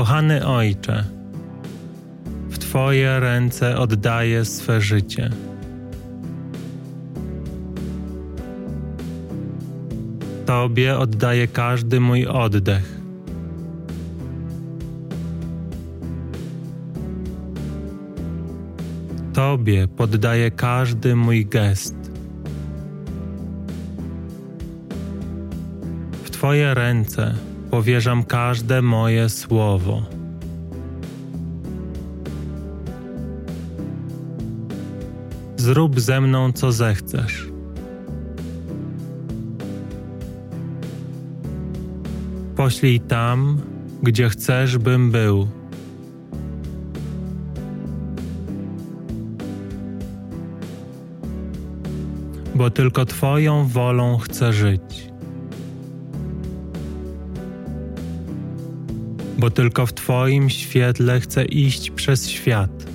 Kochany Ojcze, w Twoje ręce oddaję swe życie. Tobie oddaję każdy mój oddech. Tobie poddaję każdy mój gest. W Twoje ręce powierzam każde moje słowo. Zrób ze mną, co zechcesz. Poślij tam, gdzie chcesz, bym był. Bo tylko Twoją wolą chcę żyć. Bo tylko w Twoim świetle chcę iść przez świat.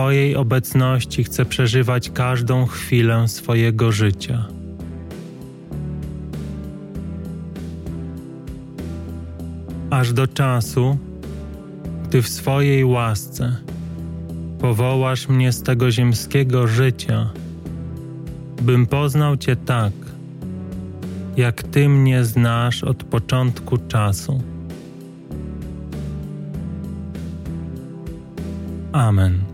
Twojej obecności chcę przeżywać każdą chwilę swojego życia. Aż do czasu, gdy w swojej łasce powołasz mnie z tego ziemskiego życia, bym poznał Cię tak, jak Ty mnie znasz od początku czasu. Amen.